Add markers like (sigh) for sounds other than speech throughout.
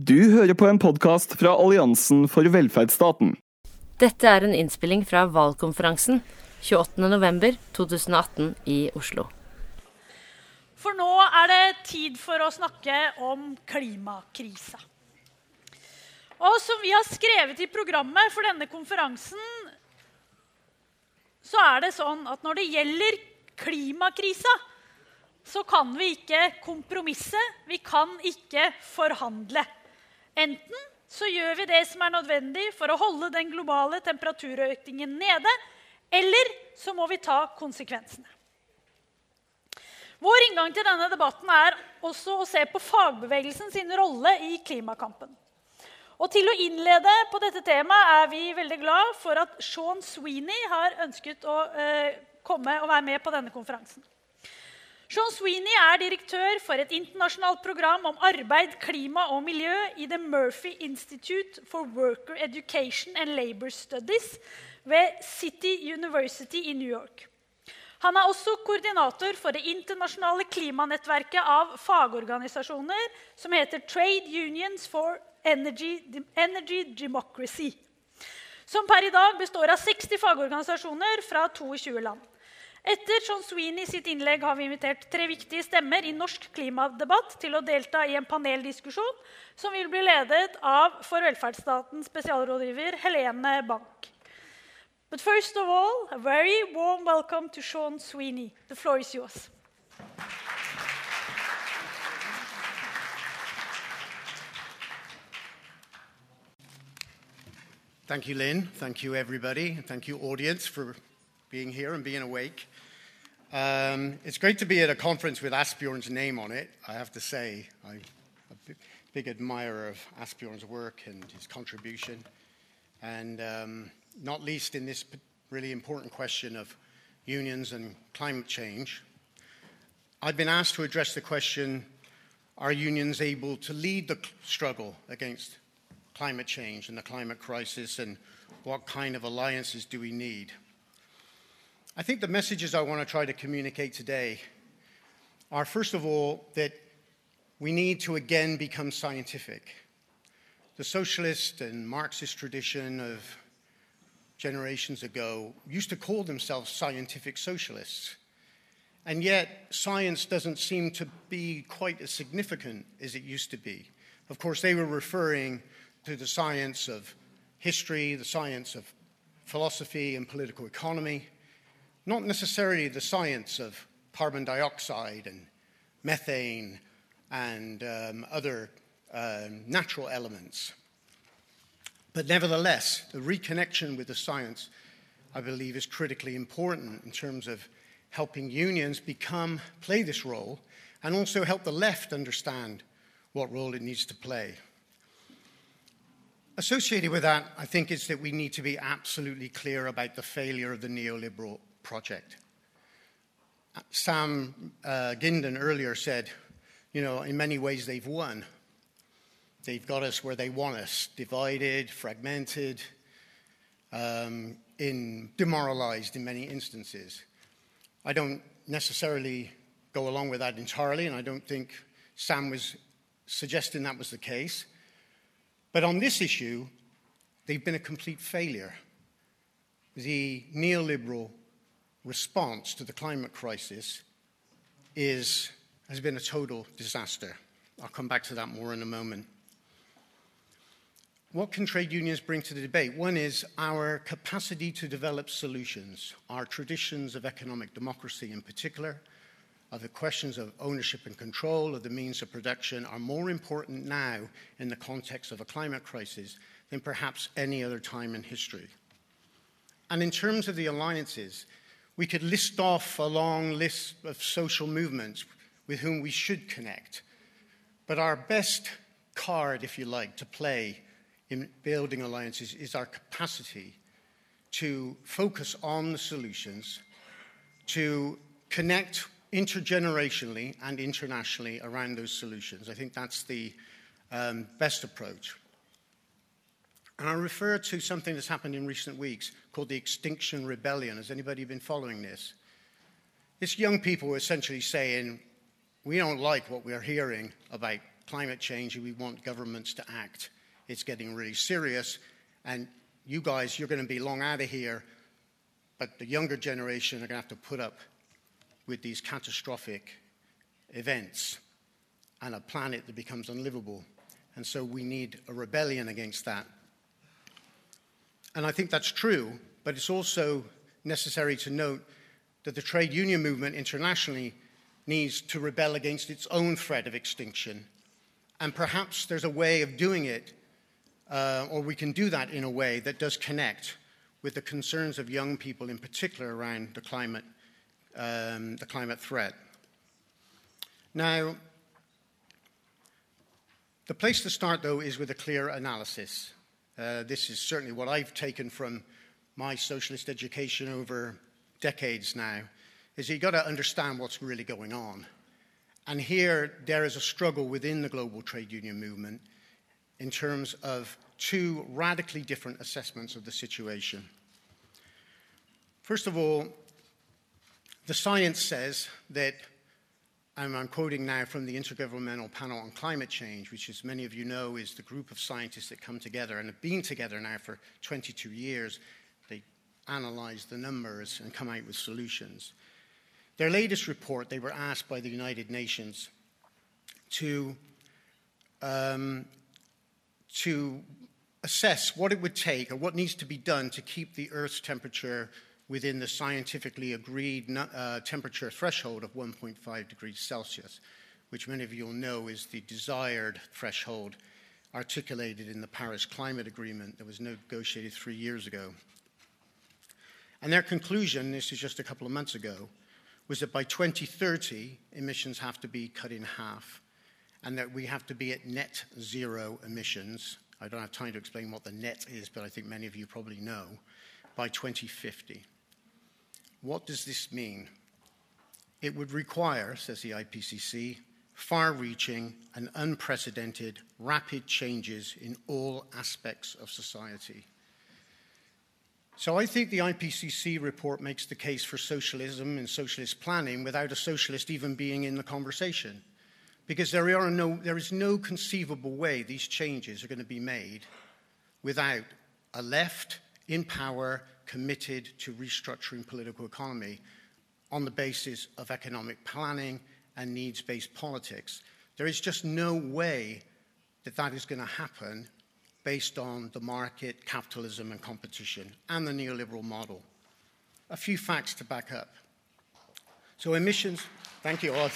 Du hører på en podkast fra Alliansen for velferdsstaten. Dette er en innspilling fra valgkonferansen 28.11.2018 i Oslo. For nå er det tid for å snakke om klimakrisa. Og som vi har skrevet i programmet for denne konferansen, så er det sånn at når det gjelder klimakrisa, så kan vi ikke kompromisse, vi kan ikke forhandle. Enten så gjør vi det som er nødvendig for å holde den globale temperaturøkningen nede, eller så må vi ta konsekvensene. Vår inngang til denne debatten er også å se på fagbevegelsen sin rolle i klimakampen. Og Til å innlede på dette temaet er vi veldig glad for at Sean Sweeney har ønsket å eh, komme og være med på denne konferansen. Sean Sweeney er direktør for et internasjonalt program om arbeid, klima og miljø i The Murphy Institute for Worker Education and Labor Studies ved City University i New York. Han er også koordinator for det internasjonale klimanettverket av fagorganisasjoner som heter Trade Unions for Energy, Energy Democracy. Som per i dag består av 60 fagorganisasjoner fra 22 land. Etter John Sweeney sitt innlegg har vi invitert tre viktige stemmer i norsk klimadebatt til å delta i en paneldiskusjon som vil bli ledet av for velferdsstatens spesialrådgiver Helene Bank. But first of all, a very warm welcome to Sean Sweeney. The floor is yours. Thank you, Lynn. Thank you, everybody. Thank you, audience, for being here and being awake. Um, it's great to be at a conference with Asbjorn's name on it, I have to say. I'm a big admirer of Asbjorn's work and his contribution, and um, not least in this really important question of unions and climate change. I've been asked to address the question are unions able to lead the struggle against climate change and the climate crisis, and what kind of alliances do we need? I think the messages I want to try to communicate today are, first of all, that we need to again become scientific. The socialist and Marxist tradition of generations ago used to call themselves scientific socialists. And yet, science doesn't seem to be quite as significant as it used to be. Of course, they were referring to the science of history, the science of philosophy and political economy not necessarily the science of carbon dioxide and methane and um, other uh, natural elements. But nevertheless, the reconnection with the science, I believe, is critically important in terms of helping unions become, play this role, and also help the left understand what role it needs to play. Associated with that, I think, is that we need to be absolutely clear about the failure of the neoliberal project. Sam uh, Gindin earlier said, you know, in many ways they've won. They've got us where they want us divided, fragmented, um, in, demoralized in many instances. I don't necessarily go along with that entirely, and I don't think Sam was suggesting that was the case. But on this issue, they've been a complete failure. The neoliberal response to the climate crisis is, has been a total disaster. I'll come back to that more in a moment. What can trade unions bring to the debate? One is our capacity to develop solutions, our traditions of economic democracy in particular, of the questions of ownership and control of the means of production are more important now in the context of a climate crisis than perhaps any other time in history. And in terms of the alliances, we could list off a long list of social movements with whom we should connect. But our best card, if you like, to play in building alliances is our capacity to focus on the solutions, to connect intergenerationally and internationally around those solutions. I think that's the um, best approach. And I refer to something that's happened in recent weeks called the Extinction Rebellion. Has anybody been following this? It's young people essentially saying, we don't like what we're hearing about climate change and we want governments to act. It's getting really serious. And you guys, you're going to be long out of here, but the younger generation are going to have to put up with these catastrophic events and a planet that becomes unlivable. And so we need a rebellion against that. And I think that's true, but it's also necessary to note that the trade union movement internationally needs to rebel against its own threat of extinction. And perhaps there's a way of doing it, uh, or we can do that in a way that does connect with the concerns of young people, in particular around the climate, um, the climate threat. Now, the place to start, though, is with a clear analysis. Uh, this is certainly what I've taken from my socialist education over decades now, is you've got to understand what's really going on. And here, there is a struggle within the global trade union movement in terms of two radically different assessments of the situation. First of all, the science says that and I'm quoting now from the Intergovernmental Panel on Climate Change, which, as many of you know, is the group of scientists that come together and have been together now for 22 years. They analyze the numbers and come out with solutions. Their latest report, they were asked by the United Nations to, um, to assess what it would take or what needs to be done to keep the Earth's temperature within the scientifically agreed uh, temperature threshold of 1.5 degrees Celsius, which many of you will know is the desired threshold articulated in the Paris Climate Agreement that was negotiated three years ago. And their conclusion, this is just a couple of months ago, was that by 2030, emissions have to be cut in half, and that we have to be at net zero emissions. I don't have time to explain what the net is, but I think many of you probably know, by 2050. What does this mean? It would require, says the IPCC, far reaching and unprecedented rapid changes in all aspects of society. So I think the IPCC report makes the case for socialism and socialist planning without a socialist even being in the conversation. Because there, are no, there is no conceivable way these changes are going to be made without a left in power committed to restructuring political economy on the basis of economic planning and needs based politics. There is just no way that that is going to happen based on the market, capitalism, and competition, and the neoliberal model. A few facts to back up. So, emissions, thank you, Oz.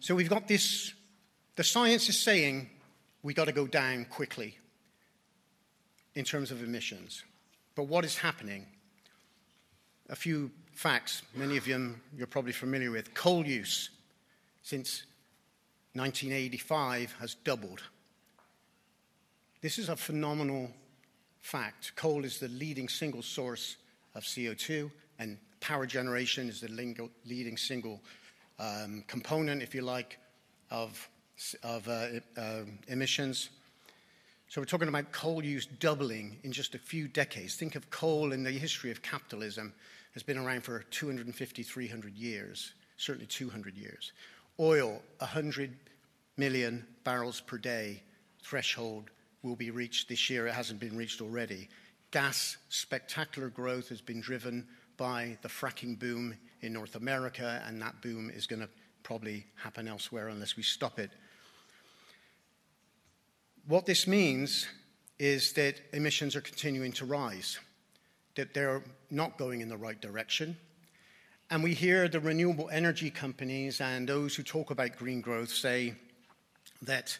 So, we've got this the science is saying we got to go down quickly in terms of emissions. But what is happening? A few facts, many of them you're probably familiar with. Coal use since 1985 has doubled. This is a phenomenal fact. Coal is the leading single source of CO2, and power generation is the leading single um, component, if you like, of of uh, uh, emissions. So we're talking about coal use doubling in just a few decades. Think of coal in the history of capitalism has been around for 250, 300 years, certainly 200 years. Oil, 100 million barrels per day threshold will be reached this year. It hasn't been reached already. Gas, spectacular growth has been driven by the fracking boom in North America, and that boom is going to probably happen elsewhere unless we stop it. What this means is that emissions are continuing to rise, that they're not going in the right direction. And we hear the renewable energy companies and those who talk about green growth say that,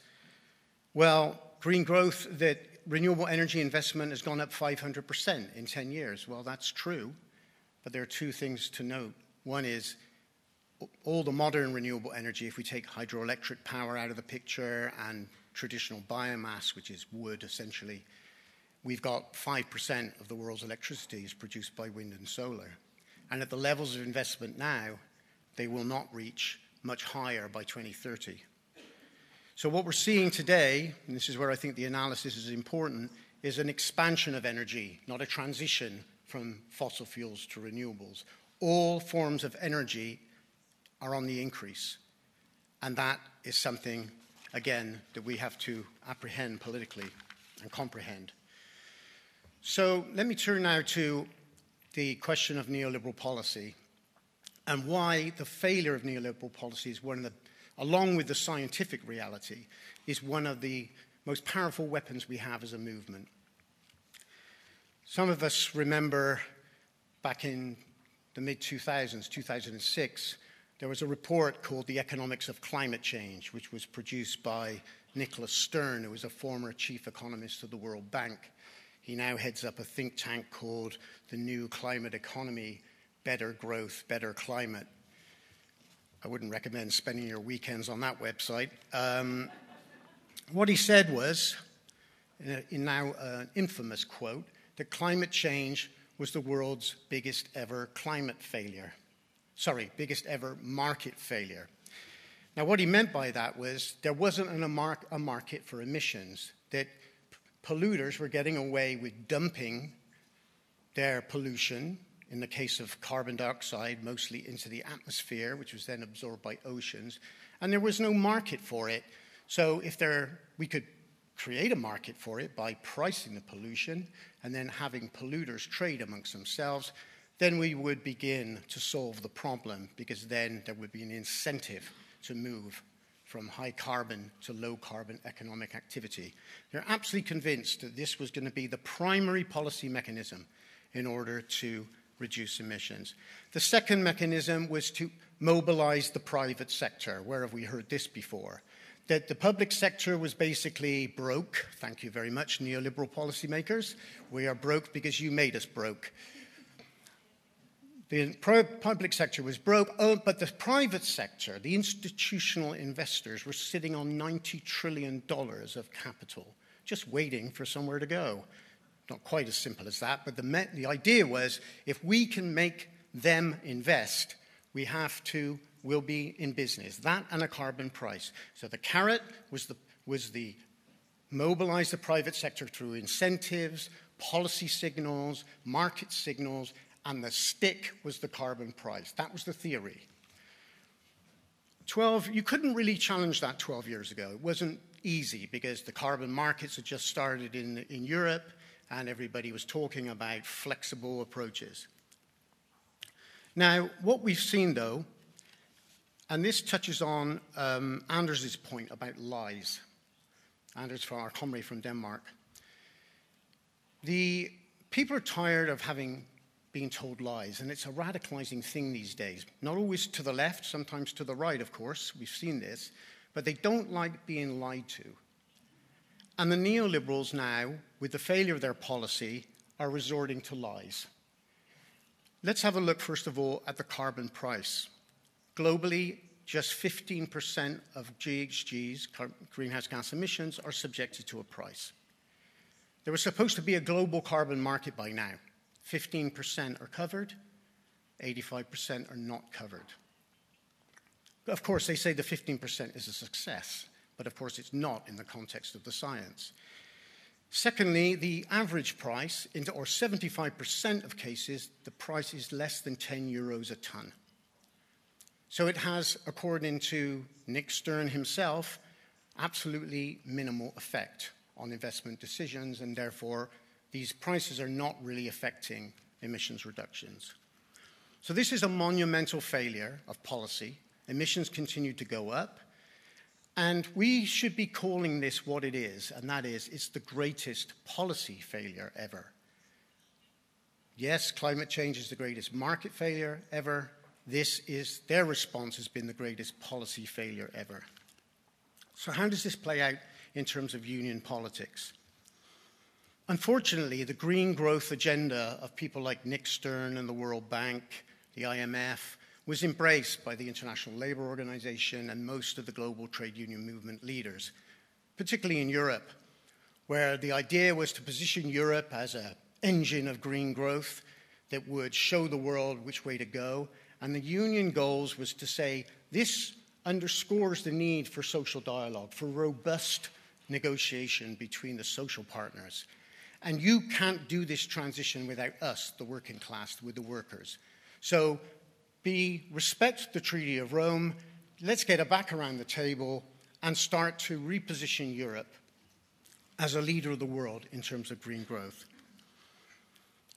well, green growth, that renewable energy investment has gone up 500% in 10 years. Well, that's true, but there are two things to note. One is all the modern renewable energy, if we take hydroelectric power out of the picture and traditional biomass, which is wood essentially, we've got 5% of the world's electricity is produced by wind and solar. And at the levels of investment now, they will not reach much higher by 2030. So, what we're seeing today, and this is where I think the analysis is important, is an expansion of energy, not a transition from fossil fuels to renewables. all forms of energy are on the increase. And that is something, again, that we have to apprehend politically and comprehend. So let me turn now to the question of neoliberal policy and why the failure of neoliberal policy is one of the, along with the scientific reality, is one of the most powerful weapons we have as a movement. Some of us remember back in the mid 2000s, 2006, there was a report called The Economics of Climate Change, which was produced by Nicholas Stern, who was a former chief economist of the World Bank. He now heads up a think tank called the New Climate Economy Better Growth, Better Climate. I wouldn't recommend spending your weekends on that website. Um, what he said was, in now an infamous quote, that climate change was the world's biggest ever climate failure. Sorry, biggest ever market failure. Now, what he meant by that was there wasn't an, a, a market for emissions, that polluters were getting away with dumping their pollution, in the case of carbon dioxide, mostly into the atmosphere, which was then absorbed by oceans, and there was no market for it. So, if there, we could create a market for it by pricing the pollution and then having polluters trade amongst themselves, then we would begin to solve the problem because then there would be an incentive to move from high carbon to low carbon economic activity. They're absolutely convinced that this was going to be the primary policy mechanism in order to reduce emissions. The second mechanism was to mobilize the private sector. Where have we heard this before? that the public sector was basically broke. Thank you very much, neoliberal policymakers. We are broke because you made us broke. The public sector was broke, oh, but the private sector, the institutional investors, were sitting on $90 trillion of capital, just waiting for somewhere to go. Not quite as simple as that, but the, the idea was if we can make them invest, we have to we'll be in business. That and a carbon price. So the carrot was the, was the mobilize the private sector through incentives, policy signals, market signals, and the stick was the carbon price. That was the theory. 12, you couldn't really challenge that 12 years ago. It wasn't easy because the carbon markets had just started in, in Europe and everybody was talking about flexible approaches. Now, what we've seen though and this touches on um, Anders' point about lies. Anders, from our comrade from Denmark. The people are tired of having been told lies, and it's a radicalizing thing these days. Not always to the left, sometimes to the right, of course. We've seen this. But they don't like being lied to. And the neoliberals now, with the failure of their policy, are resorting to lies. Let's have a look, first of all, at the carbon price. Globally, just 15% of GHGs, greenhouse gas emissions, are subjected to a price. There was supposed to be a global carbon market by now. 15% are covered, 85% are not covered. Of course, they say the 15% is a success, but of course, it's not in the context of the science. Secondly, the average price, or 75% of cases, the price is less than 10 euros a tonne. So it has, according to Nick Stern himself, absolutely minimal effect on investment decisions, and therefore these prices are not really affecting emissions reductions. So this is a monumental failure of policy. Emissions continue to go up. And we should be calling this what it is, and that is it's the greatest policy failure ever. Yes, climate change is the greatest market failure ever, this is their response has been the greatest policy failure ever. So, how does this play out in terms of union politics? Unfortunately, the green growth agenda of people like Nick Stern and the World Bank, the IMF, was embraced by the International Labour Organization and most of the global trade union movement leaders, particularly in Europe, where the idea was to position Europe as an engine of green growth that would show the world which way to go and the union goals was to say this underscores the need for social dialogue, for robust negotiation between the social partners. And you can't do this transition without us, the working class, with the workers. So B, respect the Treaty of Rome. Let's get it back around the table and start to reposition Europe as a leader of the world in terms of green growth.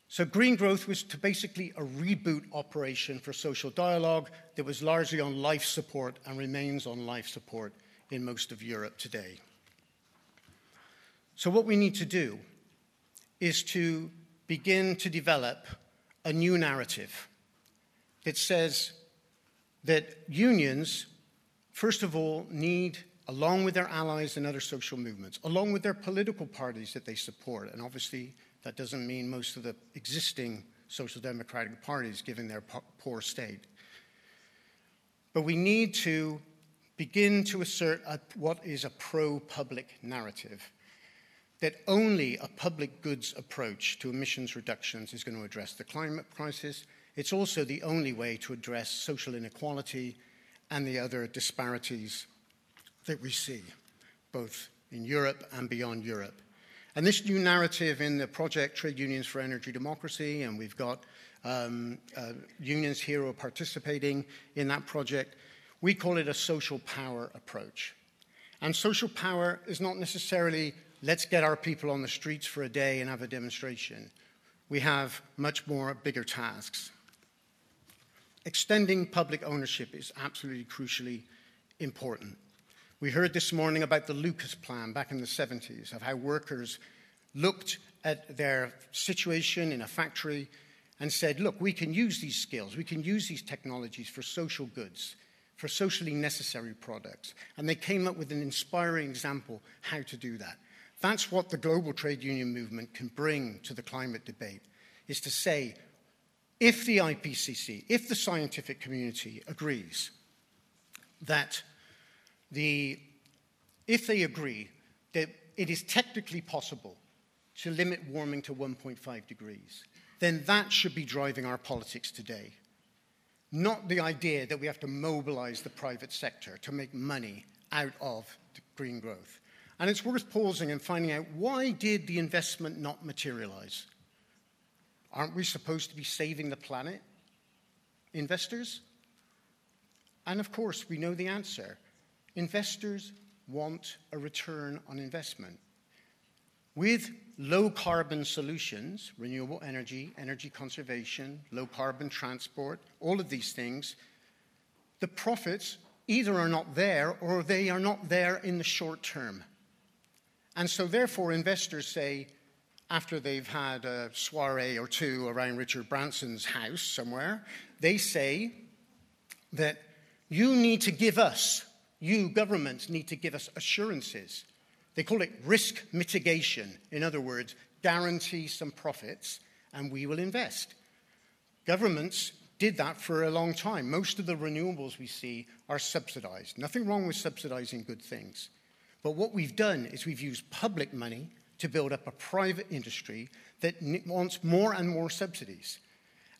So, green growth was to basically a reboot operation for social dialogue that was largely on life support and remains on life support in most of Europe today. So, what we need to do is to begin to develop a new narrative that says that unions, first of all, need, along with their allies and other social movements, along with their political parties that they support, and obviously that doesn't mean most of the existing social democratic parties, given their poor state. But we need to begin to assert a, what is a pro public narrative that only a public goods approach to emissions reductions is going to address the climate crisis. It's also the only way to address social inequality and the other disparities that we see, both in Europe and beyond Europe. And this new narrative in the project Trade Unions for Energy Democracy, and we've got um, uh, unions here who are participating in that project, we call it a social power approach. And social power is not necessarily let's get our people on the streets for a day and have a demonstration. We have much more bigger tasks. Extending public ownership is absolutely crucially important. We heard this morning about the Lucas plan back in the 70s, of how workers looked at their situation in a factory and said, look, we can use these skills, we can use these technologies for social goods, for socially necessary products. And they came up with an inspiring example how to do that. That's what the global trade union movement can bring to the climate debate, is to say, if the IPCC, if the scientific community agrees that the, if they agree that it is technically possible to limit warming to 1.5 degrees, then that should be driving our politics today. Not the idea that we have to mobilize the private sector to make money out of green growth. And it's worth pausing and finding out why did the investment not materialize? Aren't we supposed to be saving the planet? Investors? And of course, we know the answer. Investors want a return on investment. With low carbon solutions, renewable energy, energy conservation, low carbon transport, all of these things, the profits either are not there or they are not there in the short term. And so, therefore, investors say, after they've had a soiree or two around Richard Branson's house somewhere, they say that you need to give us you, governments, need to give us assurances. They call it risk mitigation. In other words, guarantee some profits and we will invest. Governments did that for a long time. Most of the renewables we see are subsidized. Nothing wrong with subsidizing good things. But what we've done is we've used public money to build up a private industry that wants more and more subsidies.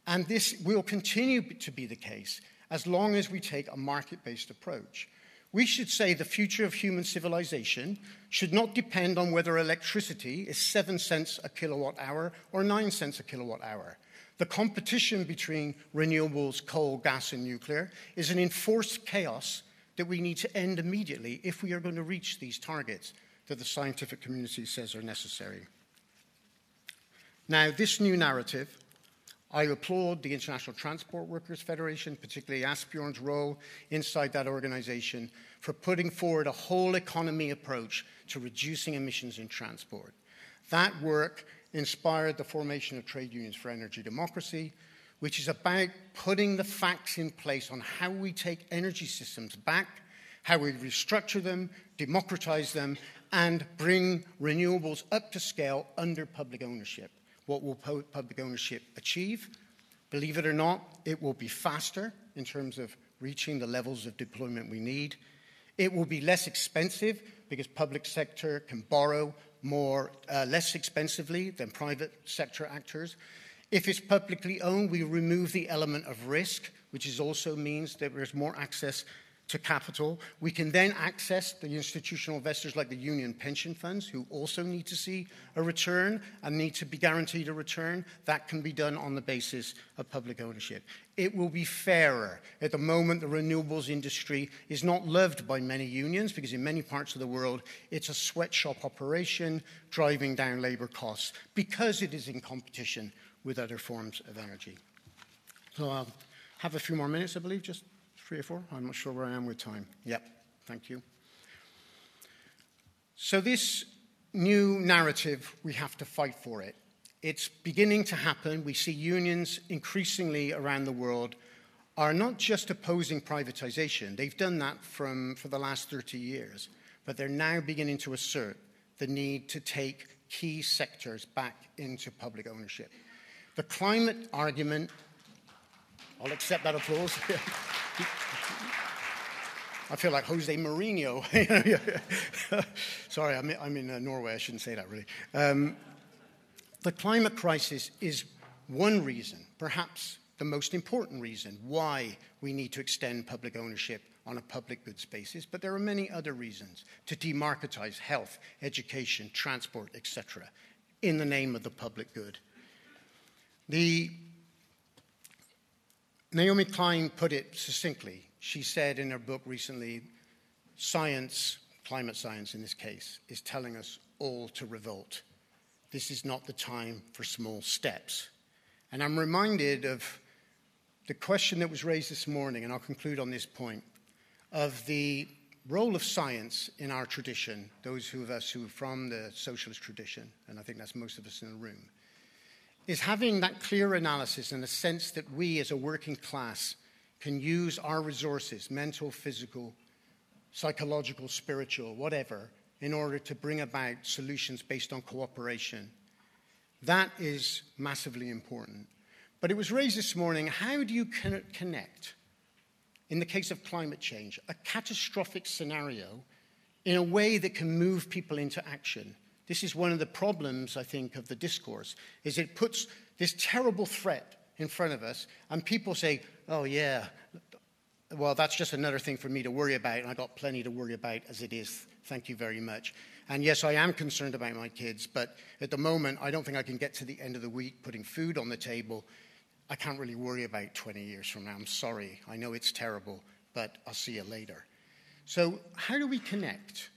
And this will continue to be the case as long as we take a market based approach. We should say the future of human civilization should not depend on whether electricity is 7 cents a kilowatt hour or 9 cents a kilowatt hour. The competition between renewables, coal, gas, and nuclear is an enforced chaos that we need to end immediately if we are going to reach these targets that the scientific community says are necessary. Now, this new narrative I applaud the International Transport Workers Federation, particularly Asbjorn's role inside that organization, for putting forward a whole economy approach to reducing emissions in transport. That work inspired the formation of Trade Unions for Energy Democracy, which is about putting the facts in place on how we take energy systems back, how we restructure them, democratize them, and bring renewables up to scale under public ownership. What will public ownership achieve? Believe it or not, it will be faster in terms of reaching the levels of deployment we need. It will be less expensive because public sector can borrow more uh, less expensively than private sector actors. If it's publicly owned, we remove the element of risk, which also means that there's more access to capital. We can then access the institutional investors like the union pension funds, who also need to see a return and need to be guaranteed a return. That can be done on the basis of public ownership. It will be fairer. At the moment, the renewables industry is not loved by many unions because, in many parts of the world, it's a sweatshop operation driving down labor costs because it is in competition with other forms of energy. So I'll have a few more minutes, I believe, just three or four. I'm not sure where I am with time. Yep, thank you. So, this new narrative, we have to fight for it. It's beginning to happen. We see unions increasingly around the world are not just opposing privatization, they've done that from, for the last 30 years, but they're now beginning to assert the need to take key sectors back into public ownership. The climate argument, I'll accept that applause. (laughs) I feel like Jose Mourinho. (laughs) Sorry, I'm, I'm in uh, Norway. I shouldn't say that really. Um, the climate crisis is one reason, perhaps the most important reason, why we need to extend public ownership on a public goods basis, but there are many other reasons to demarketize health, education, transport, etc., in the name of the public good. The Naomi Klein put it succinctly. She said in her book recently science, climate science in this case, is telling us all to revolt. This is not the time for small steps. And I'm reminded of the question that was raised this morning, and I'll conclude on this point, of the role of science in our tradition, those of us who are from the socialist tradition, and I think that's most of us in the room, is having that clear analysis and a sense that we as a working class can use our resources mental, physical, psychological, spiritual, whatever in order to bring about solutions based on cooperation. That is massively important. But it was raised this morning how do you connect, in the case of climate change, a catastrophic scenario in a way that can move people into action? This is one of the problems, I think, of the discourse, is it puts this terrible threat in front of us, and people say, oh, yeah, well, that's just another thing for me to worry about, and I've got plenty to worry about as it is. Thank you very much. And yes, I am concerned about my kids, but at the moment, I don't think I can get to the end of the week putting food on the table. I can't really worry about 20 years from now. I'm sorry. I know it's terrible, but I'll see you later. So, how do we connect?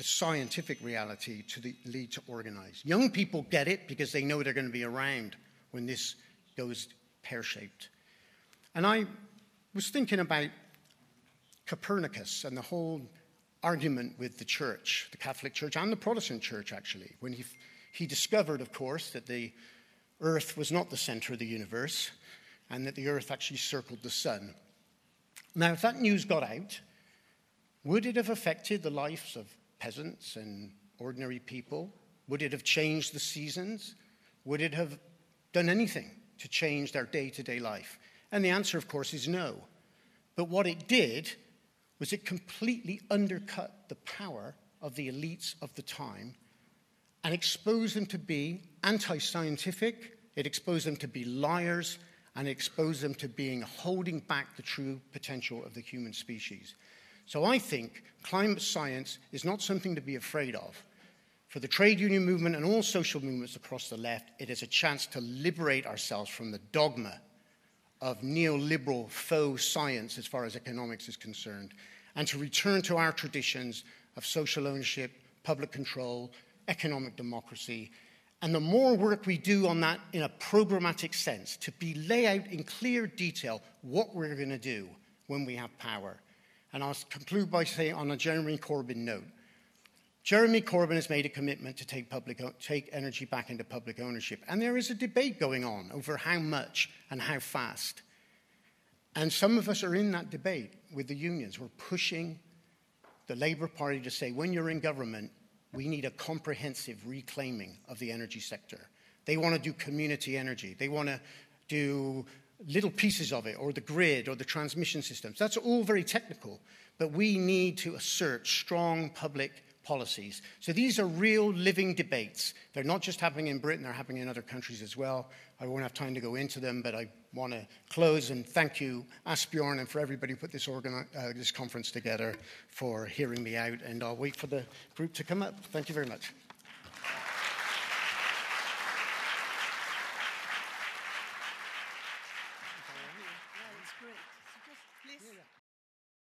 The scientific reality to the lead to organize. Young people get it because they know they're going to be around when this goes pear shaped. And I was thinking about Copernicus and the whole argument with the church, the Catholic Church and the Protestant Church, actually, when he, he discovered, of course, that the earth was not the center of the universe and that the earth actually circled the sun. Now, if that news got out, would it have affected the lives of peasants and ordinary people? Would it have changed the seasons? Would it have done anything to change their day to day life? And the answer, of course, is no. But what it did was it completely undercut the power of the elites of the time and exposed them to be anti scientific, it exposed them to be liars, and it exposed them to being holding back the true potential of the human species. So I think climate science is not something to be afraid of. For the trade union movement and all social movements across the left, it is a chance to liberate ourselves from the dogma of neoliberal faux science as far as economics is concerned, and to return to our traditions of social ownership, public control, economic democracy. And the more work we do on that in a programmatic sense, to be lay out in clear detail what we're going to do when we have power, and I'll conclude by saying on a Jeremy Corbyn note. Jeremy Corbyn has made a commitment to take, public, take energy back into public ownership. And there is a debate going on over how much and how fast. And some of us are in that debate with the unions. We're pushing the Labour Party to say, when you're in government, we need a comprehensive reclaiming of the energy sector. They want to do community energy. They want to do little pieces of it, or the grid, or the transmission systems. That's all very technical, but we need to assert strong public policies. So these are real living debates. They're not just happening in Britain, they're happening in other countries as well. I won't have time to go into them, but I want to close and thank you, Asbjorn, and for everybody who put this, uh, this conference together for hearing me out. And I'll wait for the group to come up. Thank you very much.